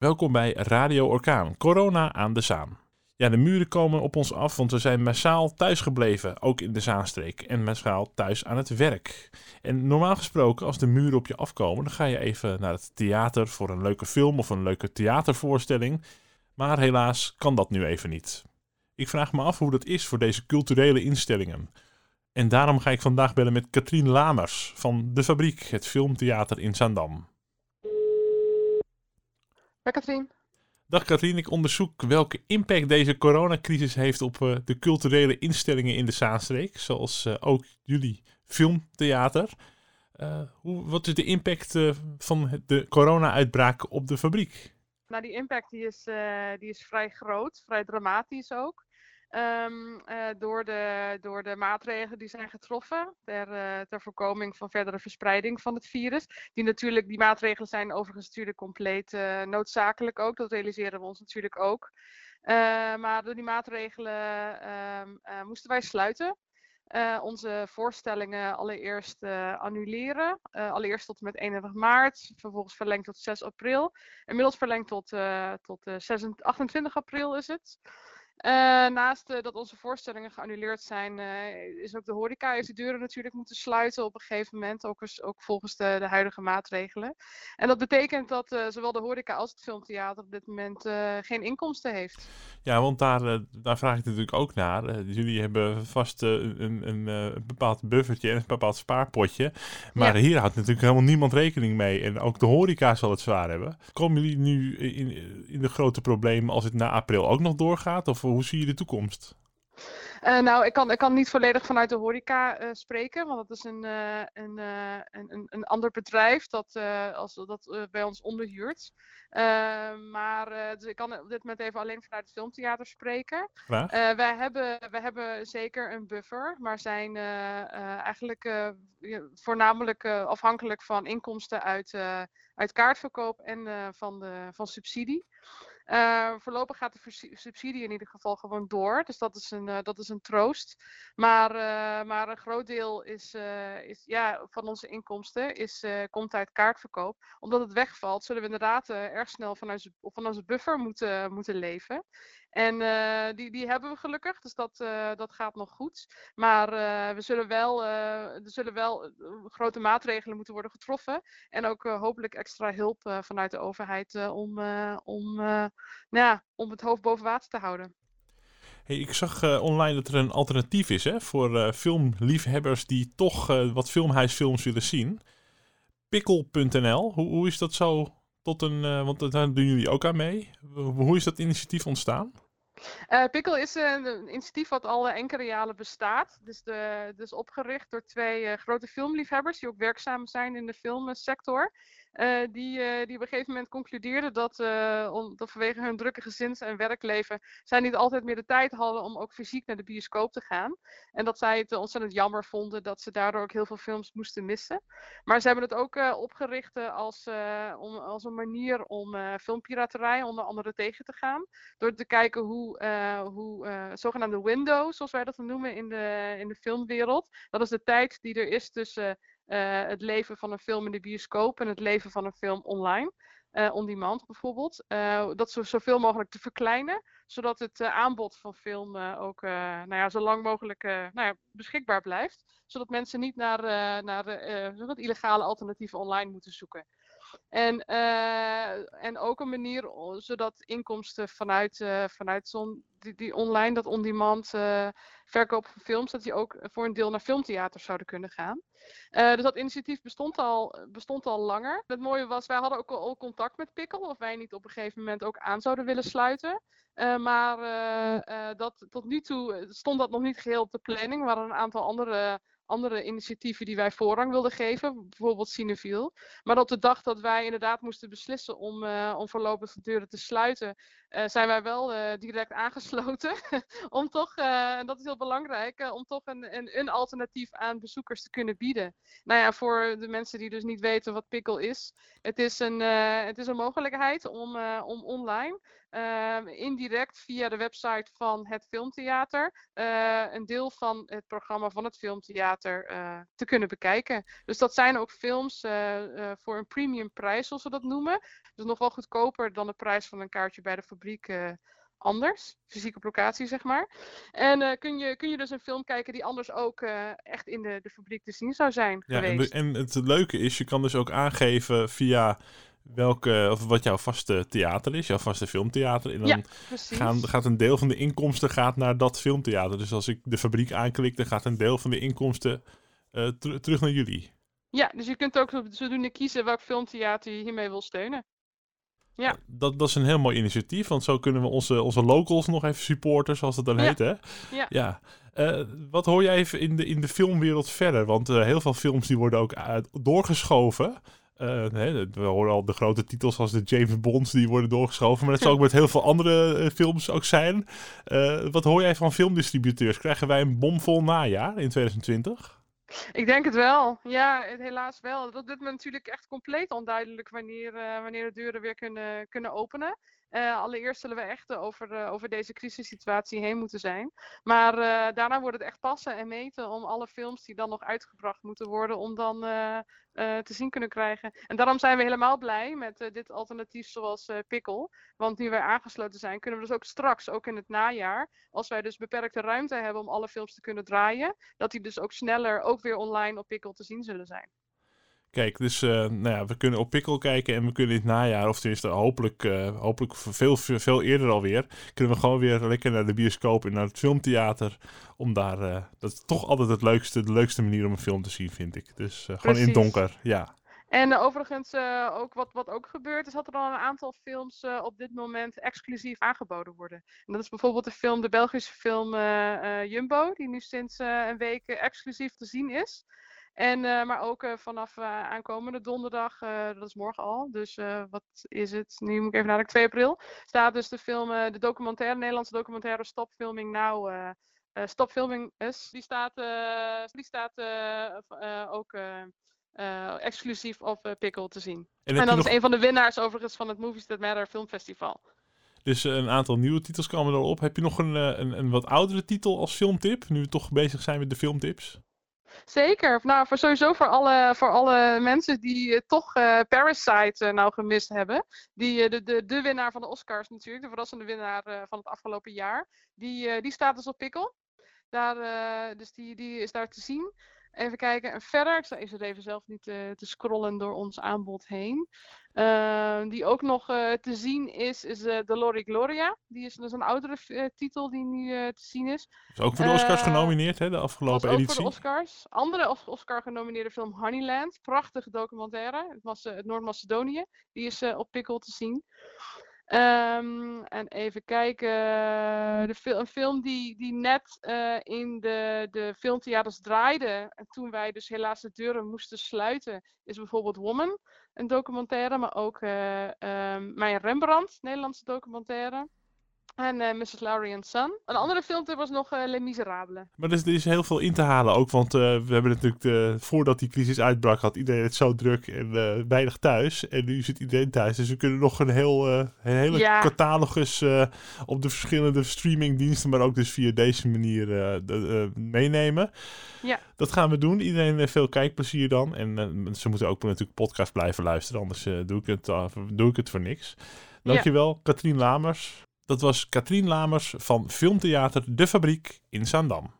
Welkom bij Radio Orkaan, corona aan de Zaan. Ja, de muren komen op ons af, want we zijn massaal thuis gebleven, ook in de Zaanstreek. En massaal thuis aan het werk. En normaal gesproken, als de muren op je afkomen, dan ga je even naar het theater voor een leuke film of een leuke theatervoorstelling. Maar helaas kan dat nu even niet. Ik vraag me af hoe dat is voor deze culturele instellingen. En daarom ga ik vandaag bellen met Katrien Lamers van De Fabriek, het filmtheater in Zaandam. Dag Katrien. Dag Katrien, ik onderzoek welke impact deze coronacrisis heeft op uh, de culturele instellingen in de Zaanstreek, zoals uh, ook jullie filmtheater. Uh, hoe, wat is de impact van de corona-uitbraak op de fabriek? Nou, die impact die is, die is vrij groot, vrij dramatisch ook. Um, door, de, door de maatregelen die zijn getroffen ter, uh, ter voorkoming van verdere verspreiding van het virus. Die natuurlijk, die maatregelen zijn overigens natuurlijk compleet uh, noodzakelijk ook. Dat realiseren we ons natuurlijk ook. maar door die maatregelen ehm, moesten wij sluiten. onze voorstellingen allereerst annuleren. allereerst tot en met 31 maart, vervolgens verlengd tot 6 april. Inmiddels verlengd tot, tot 26, 28 april is het. Uh, naast uh, dat onze voorstellingen geannuleerd zijn, uh, is ook de horeca heeft de deuren natuurlijk moeten sluiten op een gegeven moment, ook, ook volgens de, de, huidige maatregelen. En dat betekent dat zowel de horeca als het filmtheater op dit moment geen inkomsten heeft. Ja, want daar, daar vraag ik natuurlijk ook naar. jullie hebben vast een, een, een, bepaald buffertje en een bepaald spaarpotje. Maar ja. hier houdt natuurlijk helemaal niemand rekening mee. En ook de horeca zal het zwaar hebben. Komen jullie nu in, in de grote problemen als het na april ook nog doorgaat? Of hoe zie je de toekomst? Uh, nou, ik kan, ik kan niet volledig vanuit de horeca uh, spreken, want dat is een, uh, een, een, een, ander bedrijf dat, als, dat bij ons onderhuurt. maar dus ik kan op dit moment even alleen vanuit het filmtheater spreken. wij, hebben, wij hebben zeker een buffer, maar zijn eigenlijk voornamelijk afhankelijk van inkomsten uit, uit kaartverkoop en van, de, van subsidie. Uh, voorlopig gaat de subsidie in ieder geval gewoon door. Dus dat is een, uh, dat is een troost. Maar, uh, maar een groot deel is, is, ja, van onze inkomsten is, komt uit kaartverkoop. Omdat het wegvalt, zullen we inderdaad erg snel van onze, onze buffer moeten, moeten leven. En die, die hebben we gelukkig, dus dat, dat gaat nog goed. Maar we zullen wel, er zullen wel grote maatregelen moeten worden getroffen. En ook hopelijk extra hulp vanuit de overheid om, om, nou ja, om het hoofd boven water te houden. Hey, ik zag online dat er een alternatief is hè, voor filmliefhebbers die toch wat filmhuisfilms willen zien. Pikkel.nl, hoe, hoe is dat zo tot een, uh, want daar doen jullie ook aan mee. Hoe is dat initiatief ontstaan? Uh, Pikkel is een, initiatief wat al enkele jaren bestaat. Dus, de, dus opgericht door twee uh, grote filmliefhebbers die ook werkzaam zijn in de filmsector. Uh, die, uh, die op een gegeven moment concludeerden dat, om, dat vanwege hun drukke gezins- en werkleven zij niet altijd meer de tijd hadden om ook fysiek naar de bioscoop te gaan. En dat zij het ontzettend jammer vonden dat ze daardoor ook heel veel films moesten missen. Maar ze hebben het ook opgericht als, om, als een manier om filmpiraterij onder andere tegen te gaan. Door te kijken hoe, hoe zogenaamde windows, zoals wij dat noemen in de, in de filmwereld. Dat is de tijd die er is tussen uh, het leven van een film in de bioscoop en het leven van een film online. Uh, on demand bijvoorbeeld. Uh, dat zo, zoveel mogelijk te verkleinen, zodat het aanbod van film ook nou ja, zo lang mogelijk nou ja, beschikbaar blijft. Zodat mensen niet naar, naar illegale alternatieven online moeten zoeken. En, uh, en ook een manier zodat inkomsten vanuit, uh, vanuit die, die, online, dat on-demand uh, verkoop van films, dat die ook voor een deel naar filmtheaters zouden kunnen gaan. dus dat initiatief bestond al, bestond al langer. Het mooie was, wij hadden ook al contact met Pikkel, of wij niet op een gegeven moment ook aan zouden willen sluiten. maar dat, tot nu toe stond dat nog niet geheel op de planning. Er waren een aantal andere andere initiatieven die wij voorrang wilden geven, bijvoorbeeld Cineviel. Maar op de dag dat wij inderdaad moesten beslissen om, uh, om voorlopig de deuren te sluiten, uh, zijn wij wel uh, direct aangesloten. om toch, en dat is heel belangrijk, om toch een, een, een, alternatief aan bezoekers te kunnen bieden. Nou ja, voor de mensen die dus niet weten wat Pikkel is. Het is een, het is een mogelijkheid om, om online ehm, indirect via de website van het Filmtheater eh, een deel van het programma van het Filmtheater eh, te kunnen bekijken. Dus dat zijn ook films eh, voor een premium prijs, zoals we dat noemen. Dus nog wel goedkoper dan de prijs van een kaartje bij de fabriek anders, fysiek op locatie zeg maar. En uh, kun, je, kun je dus een film kijken die anders ook uh, echt in de, de fabriek te zien zou zijn ja, geweest. En, en het leuke is, je kan dus ook aangeven via welke, of wat jouw vaste theater is, jouw vaste filmtheater. En dan ja, gaan, gaat een deel van de inkomsten gaat naar dat filmtheater. Dus als ik de fabriek aanklik, dan gaat een deel van de inkomsten uh, ter terug naar jullie. Ja, dus je kunt ook zodoende kiezen welk filmtheater je hiermee wil steunen. Ja. Dat, dat is een heel mooi initiatief, want zo kunnen we onze, onze locals nog even supporten, zoals dat dan Ja. heet, hè? Ja. ja. Eh, wat hoor jij even in de, in de filmwereld verder? Want eh, heel veel films die worden ook uit, doorgeschoven. Eh, we horen al de grote titels als de James Bonds die worden doorgeschoven. Maar dat zal ook met heel veel andere eh, films ook zijn. Eh, wat hoor jij van filmdistributeurs? Krijgen wij een bomvol najaar in 2020? Ik denk het wel. Ja, het helaas wel. Dat doet me natuurlijk echt compleet onduidelijk wanneer, eh, wanneer de deuren weer kunnen, kunnen openen. Eh, allereerst zullen we echt eh, over, eh, over deze crisissituatie heen moeten zijn. Maar daarna wordt het echt passen en meten om alle films die dan nog uitgebracht moeten worden, om dan te zien kunnen krijgen. En daarom zijn we helemaal blij met dit alternatief zoals Pikkel. Want nu wij aangesloten zijn, kunnen we dus ook straks, ook in het najaar, als wij dus beperkte ruimte hebben om alle films te kunnen draaien, dat die dus ook sneller ook weer online op Pikkel te zien zullen zijn. Kijk, dus eh, nou ja, we kunnen op Pikkel kijken en we kunnen in het najaar, of tenminste hopelijk, eh, hopelijk veel, veel, eerder alweer, kunnen we gewoon weer lekker naar de bioscoop en naar het filmtheater. Om daar, eh, dat is toch altijd het leukste, de leukste manier om een film te zien, vind ik. Dus gewoon in het donker, ja. En overigens, ook wat, wat ook gebeurt, is dat er al een aantal films op dit moment exclusief aangeboden worden. En dat is bijvoorbeeld de film, de Belgische film Jumbo, die nu sinds een week exclusief te zien is. En, eh, maar ook eh, vanaf eh, aankomende donderdag, dat is morgen al, dus wat is het? Nu moet ik even nadenken, 2 april, staat dus de film, de documentaire, Nederlandse documentaire Stop Filming Now, eh, eh, Stop Filming Us, die staat, die staat ook exclusief op Pickle te zien. En dat nog is een van de winnaars overigens van het Movies That Matter Filmfestival. dus een aantal nieuwe titels komen erop. Heb je nog een, een, een wat oudere titel als filmtip, nu we toch bezig zijn met de filmtips? Zeker. Nou, voor sowieso voor alle, voor alle mensen die eh, toch eh, Parasite eh, nou gemist hebben. Die, de, de, de winnaar van de Oscars natuurlijk, de verrassende winnaar van het afgelopen jaar. Die, die staat dus op Pikkel. Daar, dus die, die is daar te zien. Even kijken. En verder, ik sta even, even zelf niet eh, te scrollen door ons aanbod heen. Eh, die ook nog eh, te zien is, is eh The Lori Gloria. Die is dus een oudere titel die nu te zien is. Is ook voor de Oscars genomineerd, hè, de Was afgelopen ook editie. voor de Oscars. Andere Os- Oscar-genomineerde film Honeyland. Prachtige documentaire. Het was het Noord-Macedonië. Die is op Pikkel te zien. Ehm, en even kijken. De fil- een film die, die net eh, in de, de filmtheaters draaide. En toen wij dus helaas de deuren moesten sluiten. Is bijvoorbeeld Woman. Een documentaire. Maar ook eh ehm, Mijn Rembrandt. Nederlandse documentaire. En eh, Mrs. Lowry and Son. Een andere filmtip was nog eh Les Miserables. Maar er is, er is heel veel in te halen ook, want eh, we hebben natuurlijk, de, voordat die crisis uitbrak, had iedereen het zo druk en eh, weinig thuis. En nu zit iedereen thuis, dus we kunnen nog een, heel, een hele Ja. catalogus op de verschillende streamingdiensten, maar ook dus via deze manier de- meenemen. Ja. Dat gaan we doen. Iedereen veel kijkplezier dan. En ze moeten ook natuurlijk podcast blijven luisteren, anders doe, ik het, doe ik het voor niks. Dankjewel, Katrien Lamers. Dat was Katrien Lamers van Filmtheater De Fabriek in Zaandam.